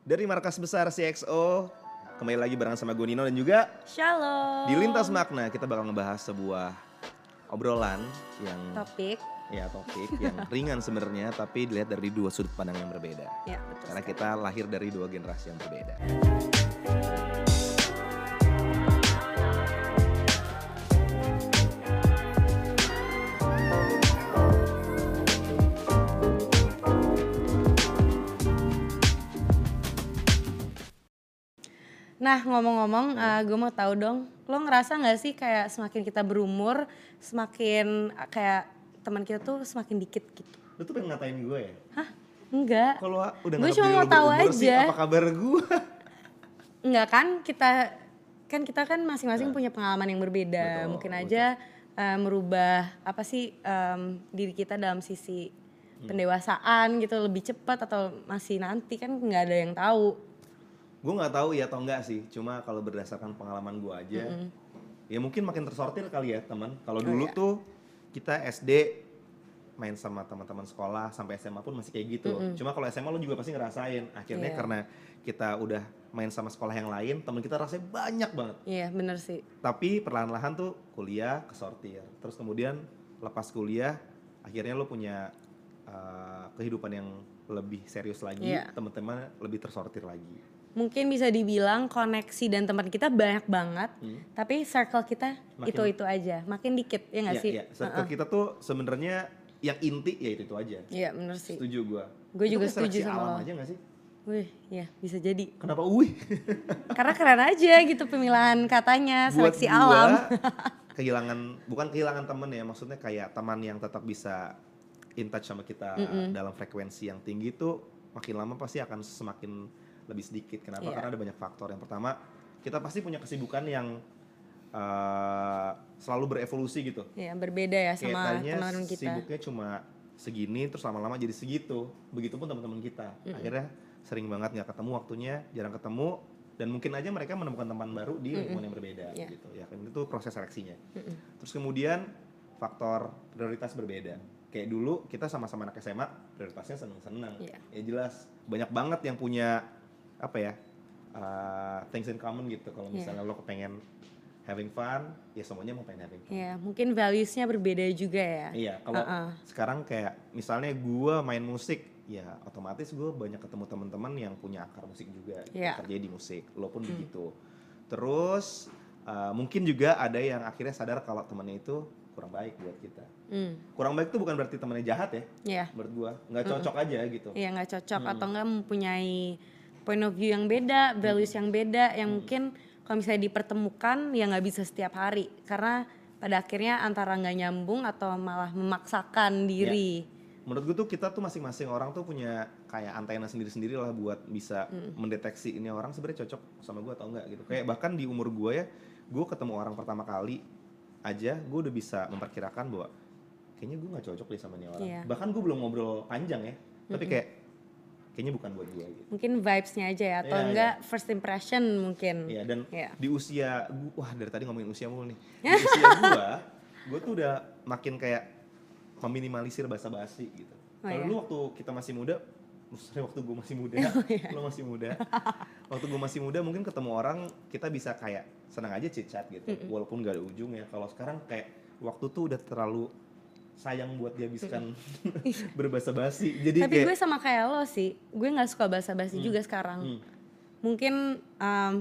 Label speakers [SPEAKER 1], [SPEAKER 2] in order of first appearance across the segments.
[SPEAKER 1] Dari markas besar CXO, kembali lagi bareng sama gue Nino dan juga
[SPEAKER 2] Shalom.
[SPEAKER 1] di Lintas Makna kita bakal ngebahas sebuah obrolan yang
[SPEAKER 2] topik.
[SPEAKER 1] ya topik yang ringan sebenarnya tapi dilihat dari dua sudut pandang yang berbeda.
[SPEAKER 2] Ya, betul.
[SPEAKER 1] Karena
[SPEAKER 2] sekali.
[SPEAKER 1] kita lahir dari dua generasi yang berbeda.
[SPEAKER 2] Nah, ngomong-ngomong, gue mau tahu dong, lo ngerasa nggak sih kayak semakin kita berumur, semakin uh, kayak teman kita tuh semakin dikit gitu?
[SPEAKER 1] Lu tuh pengen ngatain gue ya?
[SPEAKER 2] Hah? Enggak.
[SPEAKER 1] Kalau udah
[SPEAKER 2] Gue cuma mau tahu
[SPEAKER 1] berumur sih,
[SPEAKER 2] aja.
[SPEAKER 1] apa kabar gue?
[SPEAKER 2] Enggak kan kita kan kita kan masing-masing punya pengalaman yang berbeda.
[SPEAKER 1] Betul,
[SPEAKER 2] Mungkin
[SPEAKER 1] betul.
[SPEAKER 2] aja uh, merubah apa sih um, diri kita dalam sisi
[SPEAKER 1] Hmm.
[SPEAKER 2] pendewasaan gitu lebih cepat atau masih nanti kan nggak ada yang tahu.
[SPEAKER 1] Gue nggak tahu ya atau enggak sih cuma kalau berdasarkan pengalaman gue aja ya mungkin makin tersortir kali ya teman kalau
[SPEAKER 2] Oh,
[SPEAKER 1] dulu
[SPEAKER 2] iya.
[SPEAKER 1] tuh kita SD main sama teman-teman sekolah sampai SMA pun masih kayak gitu cuma kalau SMA lo juga pasti ngerasain akhirnya
[SPEAKER 2] Iya.
[SPEAKER 1] karena kita udah main sama sekolah yang lain teman kita rasanya banyak banget
[SPEAKER 2] Iya bener sih.
[SPEAKER 1] tapi perlahan-lahan tuh kuliah kesortir terus kemudian lepas kuliah akhirnya lo punya uh, kehidupan yang lebih serius lagi
[SPEAKER 2] Iya.
[SPEAKER 1] teman-teman lebih tersortir lagi
[SPEAKER 2] mungkin bisa dibilang koneksi dan teman kita banyak banget, tapi circle kita
[SPEAKER 1] Makin-
[SPEAKER 2] itu itu aja, makin dikit ya nggak
[SPEAKER 1] Iya,
[SPEAKER 2] sih?
[SPEAKER 1] iya. Circle kita tuh sebenarnya yang inti ya itu itu aja.
[SPEAKER 2] Iya bener sih.
[SPEAKER 1] Setuju gua.
[SPEAKER 2] Gua
[SPEAKER 1] Itu
[SPEAKER 2] juga
[SPEAKER 1] seleksi
[SPEAKER 2] setuju sama
[SPEAKER 1] alam
[SPEAKER 2] lo.
[SPEAKER 1] aja gak sih?
[SPEAKER 2] Wih, ya bisa jadi.
[SPEAKER 1] Kenapa uih?
[SPEAKER 2] Karena keren aja gitu pemilihan katanya,
[SPEAKER 1] Buat
[SPEAKER 2] seleksi
[SPEAKER 1] gua,
[SPEAKER 2] alam.
[SPEAKER 1] kehilangan bukan kehilangan temen ya, maksudnya kayak teman yang tetap bisa in touch sama kita dalam frekuensi yang tinggi tuh makin lama pasti akan semakin lebih sedikit. Kenapa?
[SPEAKER 2] Iya.
[SPEAKER 1] Karena ada banyak faktor. Yang pertama, kita pasti punya kesibukan yang eh, selalu berevolusi gitu.
[SPEAKER 2] Iya berbeda ya sama teman-teman kita.
[SPEAKER 1] sibuknya cuma segini terus lama-lama jadi segitu begitupun teman-teman kita akhirnya sering banget nggak ketemu waktunya jarang ketemu dan mungkin aja mereka menemukan teman baru di lingkungan yang berbeda
[SPEAKER 2] Iya.
[SPEAKER 1] gitu ya kan itu proses seleksinya terus kemudian faktor prioritas berbeda kayak dulu kita sama-sama anak SMA prioritasnya seneng-seneng
[SPEAKER 2] Iya.
[SPEAKER 1] ya jelas banyak banget yang punya apa ya uh, things in common gitu kalau
[SPEAKER 2] Iya.
[SPEAKER 1] misalnya lo kepengen having fun ya semuanya mau pengen having fun
[SPEAKER 2] Iya, mungkin values-nya berbeda juga ya.
[SPEAKER 1] Iya, kalau
[SPEAKER 2] Uh-uh.
[SPEAKER 1] sekarang kayak misalnya gua main musik, ya otomatis gue banyak ketemu teman-teman yang punya akar musik juga,
[SPEAKER 2] Iya.
[SPEAKER 1] kerja di musik, lo pun begitu. Terus uh, mungkin juga ada yang akhirnya sadar kalau temannya itu kurang baik buat kita.
[SPEAKER 2] Hmm,
[SPEAKER 1] Kurang baik itu bukan berarti temannya jahat ya,
[SPEAKER 2] Iya,
[SPEAKER 1] menurut gua nggak cocok aja gitu.
[SPEAKER 2] iya nggak cocok
[SPEAKER 1] Hmm.
[SPEAKER 2] atau nggak mempunyai point of view yang beda, values yang beda, yang
[SPEAKER 1] Hmm.
[SPEAKER 2] mungkin kalau misalnya dipertemukan ya nggak bisa setiap hari karena pada akhirnya antara nggak nyambung atau malah memaksakan diri.
[SPEAKER 1] Menurut gue tuh kita tuh masing-masing orang tuh punya kayak antena sendiri-sendiri lah buat bisa mendeteksi ini orang sebenarnya cocok sama gue atau enggak gitu. Kayak bahkan di umur gue ya, gue ketemu orang pertama kali aja, gue udah bisa memperkirakan bahwa kayaknya gue nggak cocok deh sama ini orang.
[SPEAKER 2] Iya.
[SPEAKER 1] Bahkan gue belum ngobrol panjang ya, tapi kayak kayaknya bukan buat gue gitu.
[SPEAKER 2] Mungkin vibes-nya aja ya atau
[SPEAKER 1] Iya,
[SPEAKER 2] enggak first impression mungkin.
[SPEAKER 1] Iya dan
[SPEAKER 2] Iya.
[SPEAKER 1] di usia gua, wah dari tadi ngomongin usia mulu nih. Di usia gue, gue tuh udah makin kayak meminimalisir bahasa basi gitu.
[SPEAKER 2] Oh,
[SPEAKER 1] Kalau
[SPEAKER 2] iya?
[SPEAKER 1] dulu waktu kita masih muda, maksudnya waktu gue masih muda,
[SPEAKER 2] Oh, iya.
[SPEAKER 1] lo masih muda. waktu gue masih muda mungkin ketemu orang kita bisa kayak senang aja chit chat gitu, walaupun gak ada ujungnya. Kalau sekarang kayak waktu tuh udah terlalu sayang buat dihabiskan berbahasa basi. Jadi
[SPEAKER 2] Tapi
[SPEAKER 1] kayak
[SPEAKER 2] gue sama kayak lo sih, gue nggak suka basa-basi juga sekarang.
[SPEAKER 1] Hmm.
[SPEAKER 2] Mungkin um,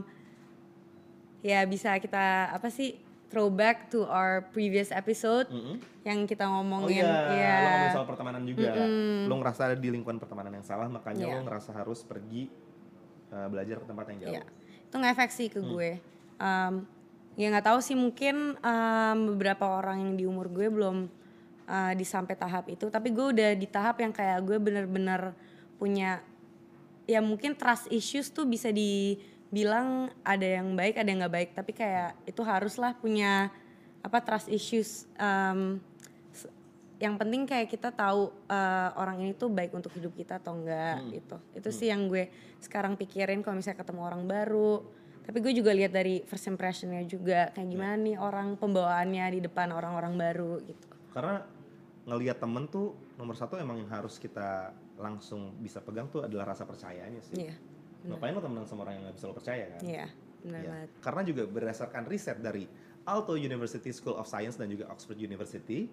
[SPEAKER 2] ya bisa kita apa sih throwback to our previous episode
[SPEAKER 1] Mm-mm.
[SPEAKER 2] yang kita
[SPEAKER 1] Oh
[SPEAKER 2] ngomongin
[SPEAKER 1] iya,
[SPEAKER 2] ya
[SPEAKER 1] lo ngomongin soal pertemanan juga. Lo ngerasa ada di lingkungan pertemanan yang salah, makanya
[SPEAKER 2] Iya.
[SPEAKER 1] lo ngerasa harus pergi uh, belajar ke tempat yang jauh.
[SPEAKER 2] Iya. itu ngefek sih ke gue. Um, ya nggak tahu sih mungkin um, beberapa orang yang di umur gue belum uh, di sampai tahap itu, tapi gue udah di tahap yang kayak gue bener-bener punya ya mungkin trust issues tuh bisa dibilang ada yang baik ada yang nggak baik, tapi kayak itu haruslah punya apa trust issues. Um, yang penting kayak kita tahu uh, orang ini tuh baik untuk hidup kita atau enggak gitu. Itu sih yang gue sekarang pikirin kalau misalnya ketemu orang baru. Tapi gue juga lihat dari first impressionnya juga kayak gimana nih orang pembawaannya di depan orang-orang baru gitu.
[SPEAKER 1] Karena ngelihat temen tuh nomor satu emang yang harus kita langsung bisa pegang tuh adalah rasa percayanya sih.
[SPEAKER 2] Iya.
[SPEAKER 1] Ngapain lo temenan sama orang yang gak bisa lo percaya kan?
[SPEAKER 2] Iya, benar
[SPEAKER 1] Ya.
[SPEAKER 2] banget.
[SPEAKER 1] Karena juga berdasarkan riset dari Aalto University School of Science dan juga Oxford University,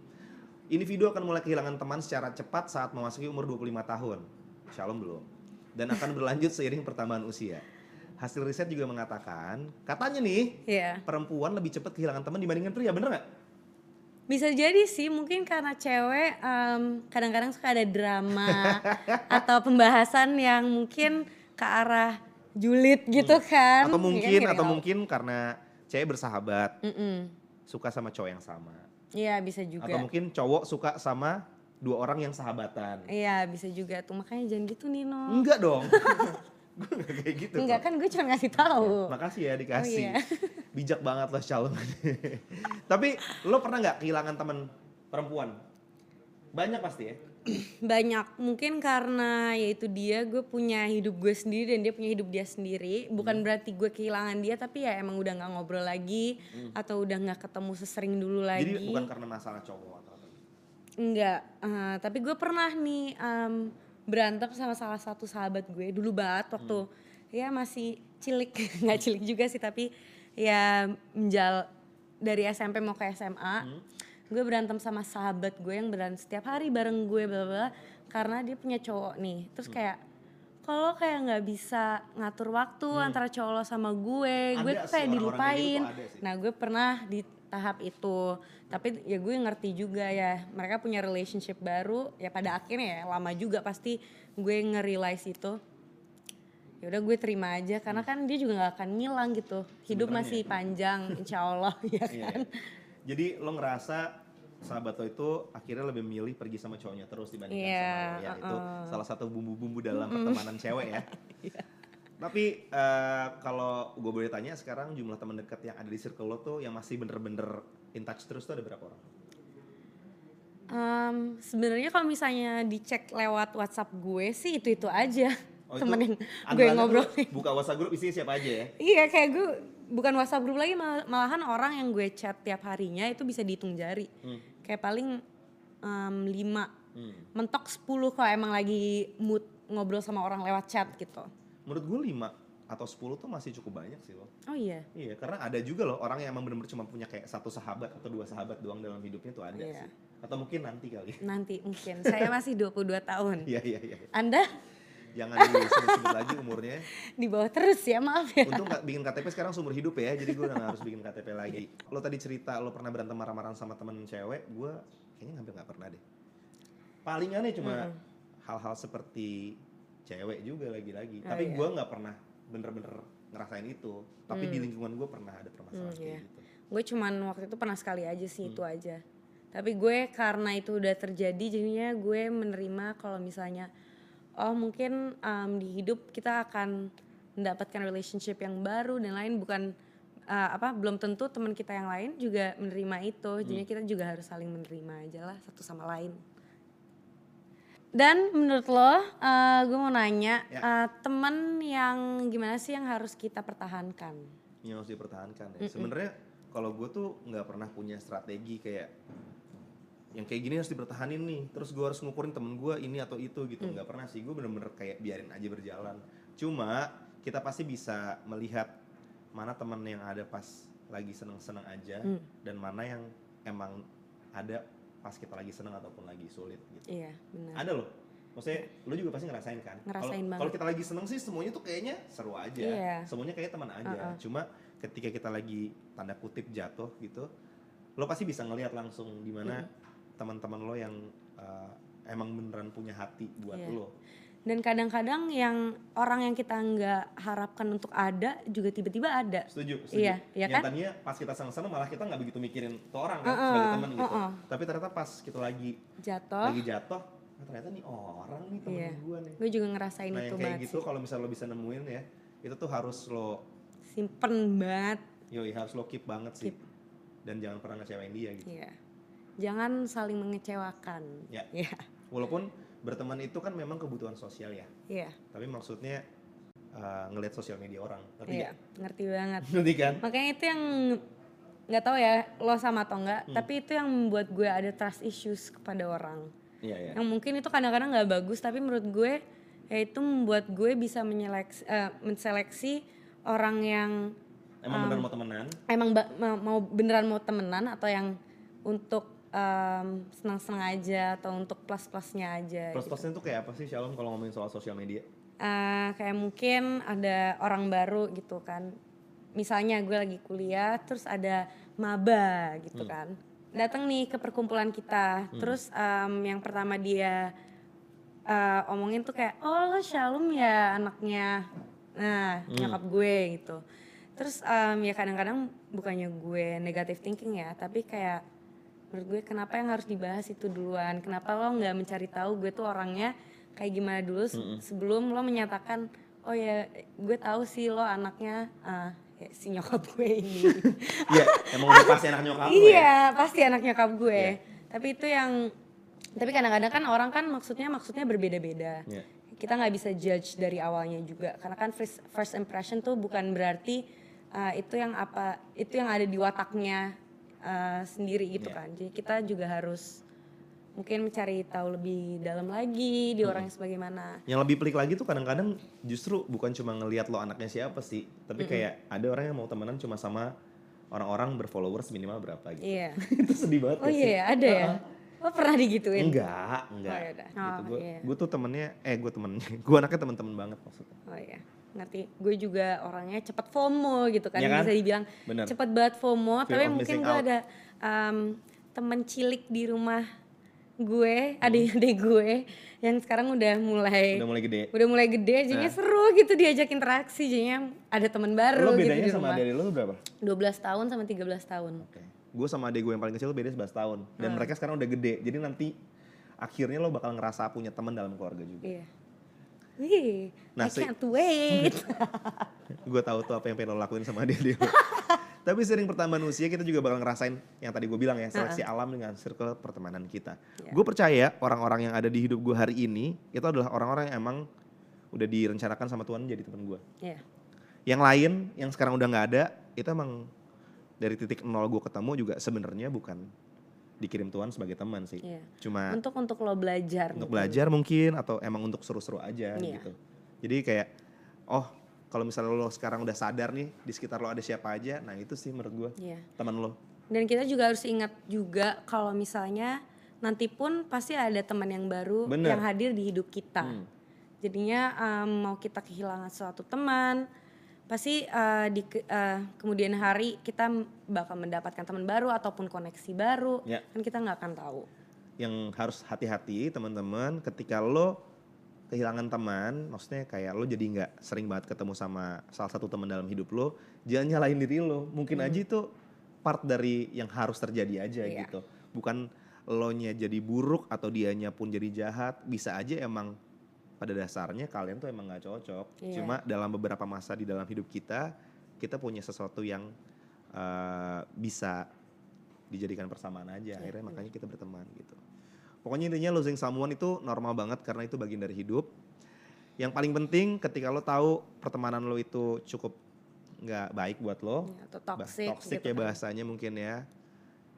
[SPEAKER 1] individu akan mulai kehilangan teman secara cepat saat memasuki umur 25 tahun. Shalom belum. Dan akan berlanjut seiring pertambahan usia. Hasil riset juga mengatakan, katanya nih,
[SPEAKER 2] Iya.
[SPEAKER 1] perempuan lebih cepat kehilangan teman dibandingkan pria, bener nggak?
[SPEAKER 2] Bisa jadi sih, mungkin karena cewek em, kadang-kadang suka ada drama atau pembahasan yang mungkin ke arah julid gitu kan.
[SPEAKER 1] Atau mungkin,
[SPEAKER 2] nggak
[SPEAKER 1] atau mungkin karena cewek bersahabat,
[SPEAKER 2] Mm-mm.
[SPEAKER 1] suka sama cowok yang sama.
[SPEAKER 2] Iya bisa juga.
[SPEAKER 1] Atau mungkin cowok suka sama dua orang yang sahabatan.
[SPEAKER 2] Iya bisa juga tuh, makanya jangan gitu Nino.
[SPEAKER 1] Enggak dong. gue gak kayak gitu.
[SPEAKER 2] Enggak
[SPEAKER 1] kok.
[SPEAKER 2] kan gue cuma ngasih tahu.
[SPEAKER 1] Makasih ya dikasih.
[SPEAKER 2] Oh, iya.
[SPEAKER 1] Bijak banget loh calon. Tapi lo pernah nggak kehilangan teman perempuan? Banyak pasti ya.
[SPEAKER 2] Banyak, mungkin karena yaitu dia gue punya hidup gue sendiri dan dia punya hidup dia sendiri. Bukan berarti gue kehilangan dia tapi ya emang udah nggak ngobrol lagi atau udah nggak ketemu sesering dulu lagi.
[SPEAKER 1] Jadi bukan karena masalah cowok atau apa.
[SPEAKER 2] Enggak, eh, tapi gue pernah nih em, berantem sama salah satu sahabat gue dulu banget waktu ya masih cilik, nggak cilik juga sih tapi ya menjal dari SMP mau ke SMA, gue berantem sama sahabat gue yang berantem setiap hari bareng gue bla bla karena dia punya cowok nih, terus kayak kalau kayak nggak bisa ngatur waktu antara cowok lo sama gue, gue
[SPEAKER 1] Ada
[SPEAKER 2] tuh
[SPEAKER 1] sih,
[SPEAKER 2] kayak
[SPEAKER 1] gitu
[SPEAKER 2] dilupain.
[SPEAKER 1] tuh.
[SPEAKER 2] Nah gue pernah di tahap itu, tapi ya gue ngerti juga ya mereka punya relationship baru, ya pada akhirnya ya lama juga pasti gue nge-realize itu. Ya udah gue terima aja karena kan dia juga nggak akan ngilang gitu, hidup
[SPEAKER 1] Sebenarnya.
[SPEAKER 2] masih panjang, insya Allah ya
[SPEAKER 1] Iya.
[SPEAKER 2] kan.
[SPEAKER 1] Jadi lo ngerasa sahabat lo itu akhirnya lebih milih pergi sama cowoknya terus dibandingkan
[SPEAKER 2] Iya,
[SPEAKER 1] sama lo ya. Itu
[SPEAKER 2] uh-uh.
[SPEAKER 1] salah satu bumbu-bumbu dalam pertemanan cewek ya. Tapi eh, kalau gue boleh tanya sekarang jumlah teman dekat yang ada di circle lo tuh yang masih bener-bener in touch terus tuh ada berapa orang?
[SPEAKER 2] Em, Sebenarnya kalau misalnya dicek lewat WhatsApp gue sih itu itu aja
[SPEAKER 1] Oh,
[SPEAKER 2] temen
[SPEAKER 1] itu
[SPEAKER 2] yang gue ngobrol.
[SPEAKER 1] Buka WhatsApp grup isinya siapa aja ya?
[SPEAKER 2] Iya kayak gue bukan WhatsApp grup lagi mal- malahan orang yang gue chat tiap harinya itu bisa dihitung jari.
[SPEAKER 1] Hmm.
[SPEAKER 2] Kayak paling em, lima
[SPEAKER 1] Hmm.
[SPEAKER 2] mentok 10 kalau emang lagi mood ngobrol sama orang lewat chat gitu.
[SPEAKER 1] Menurut gue 5 atau 10 tuh masih cukup banyak sih lo.
[SPEAKER 2] Oh iya.
[SPEAKER 1] Iya, karena ada juga loh orang yang emang bener-bener cuma punya kayak satu sahabat atau dua sahabat doang dalam hidupnya tuh ada
[SPEAKER 2] Iya.
[SPEAKER 1] sih. Atau mungkin nanti kali.
[SPEAKER 2] Nanti mungkin. Saya masih 22 tahun.
[SPEAKER 1] Iya, iya, iya.
[SPEAKER 2] Anda
[SPEAKER 1] Jangan disebut-sebut lagi umurnya.
[SPEAKER 2] di bawah terus ya, maaf ya.
[SPEAKER 1] Untung nggak bikin KTP sekarang seumur hidup ya, jadi gue gak harus bikin KTP lagi. Lo tadi cerita lo pernah berantem marah-marahan sama temen cewek, gue kayaknya hampir nggak pernah deh. Paling aneh cuma hal-hal seperti cewek juga lagi-lagi.
[SPEAKER 2] Oh,
[SPEAKER 1] Tapi
[SPEAKER 2] iya.
[SPEAKER 1] gue nggak pernah bener-bener ngerasain itu. Tapi di lingkungan gue pernah ada permasalahan
[SPEAKER 2] Hmm, iya.
[SPEAKER 1] gitu.
[SPEAKER 2] Gue cuman waktu itu pernah sekali aja sih itu
[SPEAKER 1] Hmm.
[SPEAKER 2] aja. Tapi gue karena itu udah terjadi jadinya gue menerima kalau misalnya oh mungkin em, di hidup kita akan mendapatkan relationship yang baru dan lain bukan eh, apa belum tentu teman kita yang lain juga menerima itu. Jadinya
[SPEAKER 1] Hmm.
[SPEAKER 2] kita juga harus saling menerima aja lah satu sama lain. Dan menurut lo, eh, gue mau nanya,
[SPEAKER 1] Ya.
[SPEAKER 2] eh, temen yang gimana sih yang harus kita pertahankan?
[SPEAKER 1] Yang harus dipertahankan ya. Sebenarnya kalau gue tuh nggak pernah punya strategi kayak yang kayak gini harus dipertahanin nih. Terus gue harus ngukurin temen gue ini atau itu gitu.
[SPEAKER 2] Mm.
[SPEAKER 1] Nggak pernah sih. Gue bener-bener kayak biarin aja berjalan. Cuma kita pasti bisa melihat mana temen yang ada pas lagi seneng-seneng aja
[SPEAKER 2] Mm.
[SPEAKER 1] dan mana yang emang ada pas kita lagi seneng ataupun lagi sulit gitu.
[SPEAKER 2] Iya benar.
[SPEAKER 1] Ada loh. Maksudnya lu juga pasti ngerasain kan? Kalau-
[SPEAKER 2] Ngerasain banget.
[SPEAKER 1] Kalau kita lagi seneng sih semuanya tuh kayaknya seru aja.
[SPEAKER 2] Iya.
[SPEAKER 1] Semuanya kayak teman aja.
[SPEAKER 2] Uh-uh.
[SPEAKER 1] Cuma ketika kita lagi tanda kutip jatuh gitu, lo pasti bisa ngelihat langsung di mana teman-teman lo yang uh, emang beneran punya hati buat
[SPEAKER 2] Iya.
[SPEAKER 1] lo.
[SPEAKER 2] Dan kadang-kadang yang orang yang kita nggak harapkan untuk ada juga tiba-tiba ada.
[SPEAKER 1] Setuju, setuju.
[SPEAKER 2] Iya, iya kan?
[SPEAKER 1] tadinya pas kita seneng-seneng malah kita nggak begitu mikirin tuh orang kan
[SPEAKER 2] Uh-uh,
[SPEAKER 1] sebagai teman gitu.
[SPEAKER 2] uh-uh.
[SPEAKER 1] Tapi ternyata pas kita lagi
[SPEAKER 2] Jatuh.
[SPEAKER 1] lagi jatuh, ah, ternyata nih orang nih temen
[SPEAKER 2] Iya.
[SPEAKER 1] gue nih.
[SPEAKER 2] Gue juga ngerasain
[SPEAKER 1] Nah
[SPEAKER 2] itu
[SPEAKER 1] yang kayak gitu kalau misalnya lo bisa nemuin ya, itu tuh harus lo
[SPEAKER 2] Simpen banget.
[SPEAKER 1] Yoi harus lo keep banget sih.
[SPEAKER 2] Keep.
[SPEAKER 1] Dan jangan pernah ngecewain dia gitu.
[SPEAKER 2] Iya. Jangan saling mengecewakan.
[SPEAKER 1] Ya.
[SPEAKER 2] Iya.
[SPEAKER 1] Walaupun berteman itu kan memang kebutuhan sosial ya.
[SPEAKER 2] Iya.
[SPEAKER 1] Tapi maksudnya uh, ngelihat sosial media orang. Ngerti
[SPEAKER 2] Iya. Ngerti banget.
[SPEAKER 1] Ngerti kan?
[SPEAKER 2] Makanya itu yang nggak tahu ya lo sama atau enggak,
[SPEAKER 1] Hmm.
[SPEAKER 2] tapi itu yang membuat gue ada trust issues kepada orang.
[SPEAKER 1] Iya ya.
[SPEAKER 2] Yang mungkin itu kadang-kadang nggak bagus, tapi menurut gue yaitu membuat gue bisa menyeleksi, eh, menseleksi orang yang
[SPEAKER 1] Emang benar mau temenan?
[SPEAKER 2] emang ba- mau beneran mau temenan atau yang untuk em, senang-senang aja atau untuk plus-plusnya aja.
[SPEAKER 1] Plus plusnya tuh kayak apa sih Shalom kalau ngomongin soal sosial media?
[SPEAKER 2] Eh, kayak mungkin ada orang baru gitu kan. Misalnya gue lagi kuliah, terus ada maba gitu kan. Datang nih ke perkumpulan kita, terus em, yang pertama dia eh, omongin tuh kayak, oh lo Shalom ya anaknya, nah nyokap gue gitu. Terus em, ya kadang-kadang bukannya gue negative thinking ya, tapi kayak menurut gue kenapa yang harus dibahas itu duluan? Kenapa lo nggak mencari tahu gue tuh orangnya kayak gimana dulu se- sebelum lo menyatakan, oh ya gue tahu sih lo anaknya ah, ya, si nyokap gue ini.
[SPEAKER 1] Iya, emang udah pasti anak nyokap lu ya?
[SPEAKER 2] iya, pasti anak nyokap gue. Tapi itu yang tapi kadang-kadang kan orang kan maksudnya maksudnya berbeda-beda.
[SPEAKER 1] Iya.
[SPEAKER 2] Kita nggak bisa judge dari awalnya juga karena kan first, first impression tuh bukan berarti uh, itu yang apa itu yang ada di wataknya uh, sendiri gitu
[SPEAKER 1] Iya.
[SPEAKER 2] kan. Jadi kita juga harus mungkin mencari tahu lebih dalam lagi di orang yang sebagaimana.
[SPEAKER 1] Yang lebih pelik lagi tuh kadang-kadang justru bukan cuma ngelihat lo anaknya siapa sih, tapi kayak ada orang yang mau temenan cuma sama orang-orang berfollowers minimal berapa gitu.
[SPEAKER 2] Iya.
[SPEAKER 1] itu sedih banget
[SPEAKER 2] Oh iya, ya, ada ya. Oh pernah digituin?
[SPEAKER 1] Enggak, enggak.
[SPEAKER 2] Oh, yaudah.
[SPEAKER 1] Gitu.
[SPEAKER 2] Oh,
[SPEAKER 1] Gue
[SPEAKER 2] iya.
[SPEAKER 1] gue tuh temennya, eh gue temennya, gue anaknya temen-temen banget maksudnya.
[SPEAKER 2] Oh iya, ngerti. Gue juga orangnya cepet FOMO gitu kan,
[SPEAKER 1] Iya kan?
[SPEAKER 2] bisa dibilang
[SPEAKER 1] Bener.
[SPEAKER 2] cepet banget FOMO.
[SPEAKER 1] Fear
[SPEAKER 2] tapi mungkin gue
[SPEAKER 1] out.
[SPEAKER 2] ada um, temen cilik di rumah gue,
[SPEAKER 1] Hmm.
[SPEAKER 2] adik-adik gue yang sekarang udah mulai
[SPEAKER 1] Udah mulai gede.
[SPEAKER 2] udah mulai gede, jadinya seru gitu diajak interaksi, jadinya ada teman baru
[SPEAKER 1] Lo
[SPEAKER 2] gitu
[SPEAKER 1] bedanya
[SPEAKER 2] di
[SPEAKER 1] sama adik lo berapa?
[SPEAKER 2] 12 tahun sama 13 tahun.
[SPEAKER 1] Oke. Gue sama adik gue yang paling kecil beda 11 tahun. Dan
[SPEAKER 2] Hmm.
[SPEAKER 1] mereka sekarang udah gede. Jadi nanti akhirnya lo bakal ngerasa punya teman dalam keluarga juga.
[SPEAKER 2] Iya. Wih,
[SPEAKER 1] Nah,
[SPEAKER 2] I can't wait.
[SPEAKER 1] gue tahu tuh apa yang pengen lo lakuin sama adik dia. Tapi sering pertambahan usia kita juga bakal ngerasain yang tadi gue bilang ya seleksi alam dengan circle pertemanan kita.
[SPEAKER 2] Iya.
[SPEAKER 1] Gue percaya orang-orang yang ada di hidup gue hari ini itu adalah orang-orang yang emang udah direncanakan sama Tuhan jadi teman gue.
[SPEAKER 2] Iya.
[SPEAKER 1] Yang lain yang sekarang udah nggak ada itu emang dari titik nol gue ketemu juga sebenarnya bukan dikirim Tuhan sebagai teman sih.
[SPEAKER 2] Iya.
[SPEAKER 1] Cuma
[SPEAKER 2] Untuk untuk lo belajar.
[SPEAKER 1] untuk
[SPEAKER 2] gitu.
[SPEAKER 1] belajar mungkin atau emang untuk seru-seru aja
[SPEAKER 2] Iya.
[SPEAKER 1] gitu. Jadi kayak oh kalau misalnya lo sekarang udah sadar nih di sekitar lo ada siapa aja, nah itu sih menurut gue
[SPEAKER 2] Iya.
[SPEAKER 1] teman lo.
[SPEAKER 2] Dan kita juga harus ingat juga kalau misalnya nanti pun pasti ada teman yang baru
[SPEAKER 1] Bener.
[SPEAKER 2] yang hadir di hidup kita.
[SPEAKER 1] Hmm.
[SPEAKER 2] Jadinya em, mau kita kehilangan suatu teman, pasti eh, di eh, kemudian hari kita bakal mendapatkan teman baru ataupun koneksi baru.
[SPEAKER 1] Ya.
[SPEAKER 2] Kan kita nggak akan tahu.
[SPEAKER 1] Yang harus hati-hati teman-teman ketika lo kehilangan teman, maksudnya kayak lo jadi nggak sering banget ketemu sama salah satu teman dalam hidup lo, jangan nyalahin diri lo. Mungkin aja itu part dari yang harus terjadi aja
[SPEAKER 2] Iya.
[SPEAKER 1] gitu. Bukan lo nya jadi buruk atau dianya pun jadi jahat, bisa aja emang pada dasarnya kalian tuh emang nggak cocok.
[SPEAKER 2] Iya.
[SPEAKER 1] Cuma dalam beberapa masa di dalam hidup kita, kita punya sesuatu yang eh, bisa dijadikan persamaan aja. Akhirnya makanya kita berteman gitu. Pokoknya intinya losing someone itu normal banget karena itu bagian dari hidup. Yang paling penting ketika lo tahu pertemanan lo itu cukup nggak baik buat lo,
[SPEAKER 2] Ya, atau
[SPEAKER 1] bah-
[SPEAKER 2] toxic,
[SPEAKER 1] toxic
[SPEAKER 2] gitu
[SPEAKER 1] ya
[SPEAKER 2] kan.
[SPEAKER 1] bahasanya mungkin ya,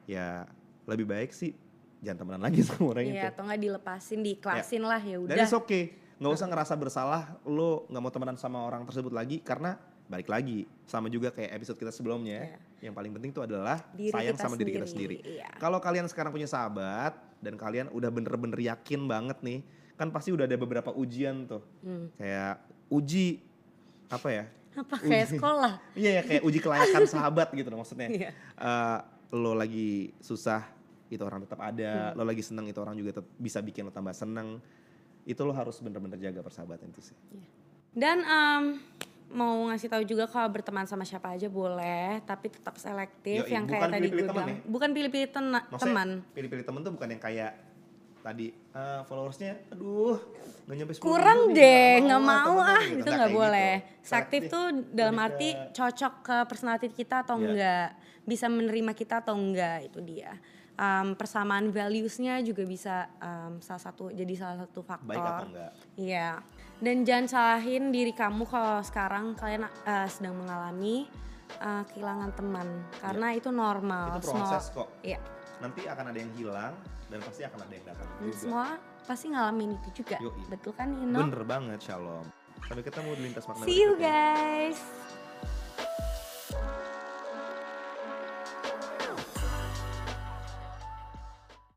[SPEAKER 1] ya lebih baik sih jangan temenan lagi sama orang
[SPEAKER 2] Iya,
[SPEAKER 1] itu.
[SPEAKER 2] atau nggak dilepasin, diiklasin lah ya
[SPEAKER 1] Dan
[SPEAKER 2] udah.
[SPEAKER 1] it's okay, nggak usah ngerasa bersalah lo nggak mau temenan sama orang tersebut lagi karena balik lagi sama juga kayak episode kita sebelumnya. Yang paling penting itu adalah
[SPEAKER 2] Diri
[SPEAKER 1] sayang sama diri kita
[SPEAKER 2] sendiri,
[SPEAKER 1] sendiri.
[SPEAKER 2] iya.
[SPEAKER 1] Kalau kalian sekarang punya sahabat dan kalian udah bener-bener yakin banget nih, kan pasti udah ada beberapa ujian tuh,
[SPEAKER 2] Hmm.
[SPEAKER 1] kayak uji apa ya?
[SPEAKER 2] Apa kayak sekolah?
[SPEAKER 1] Iya ya kayak uji kelayakan sahabat gitu loh maksudnya.
[SPEAKER 2] Iya.
[SPEAKER 1] Eh, lo lagi susah itu orang tetap
[SPEAKER 2] Hmm.
[SPEAKER 1] ada, lo lagi seneng itu orang juga tetap bisa bikin lo tambah seneng. Itu lo harus bener-bener jaga persahabatan itu sih.
[SPEAKER 2] Dan em, mau ngasih tahu juga kalau berteman sama siapa aja boleh, tapi tetap selektif
[SPEAKER 1] Yoi,
[SPEAKER 2] yang kayak tadi gue
[SPEAKER 1] teman
[SPEAKER 2] bilang.
[SPEAKER 1] ya?
[SPEAKER 2] Bukan pilih-pilih teman.
[SPEAKER 1] pilih-pilih temen tuh bukan yang kayak tadi eh, followersnya, aduh nggak nyampe 10
[SPEAKER 2] Kurang deh, nggak
[SPEAKER 1] temenan
[SPEAKER 2] mau
[SPEAKER 1] gitu.
[SPEAKER 2] ah, itu nggak
[SPEAKER 1] kayak
[SPEAKER 2] boleh.
[SPEAKER 1] gitu.
[SPEAKER 2] Selektif tuh dalam arti
[SPEAKER 1] ke-
[SPEAKER 2] cocok ke personality kita atau
[SPEAKER 1] Iya.
[SPEAKER 2] enggak, bisa menerima kita atau enggak itu dia. Em, persamaan valuesnya juga bisa em, salah satu jadi salah satu faktor.
[SPEAKER 1] baik atau enggak.
[SPEAKER 2] Iya. Dan jangan salahin diri kamu kalau sekarang kalian eh, sedang mengalami eh, kehilangan teman karena itu normal.
[SPEAKER 1] Itu proses
[SPEAKER 2] Semua-
[SPEAKER 1] kok.
[SPEAKER 2] Iya.
[SPEAKER 1] Nanti akan ada yang hilang dan pasti akan ada yang datang juga.
[SPEAKER 2] semua pasti ngalamin itu juga
[SPEAKER 1] Yoi.
[SPEAKER 2] betul kan Nino
[SPEAKER 1] Bener banget, Shalom. Sampai ketemu di lintas makna
[SPEAKER 2] see you guys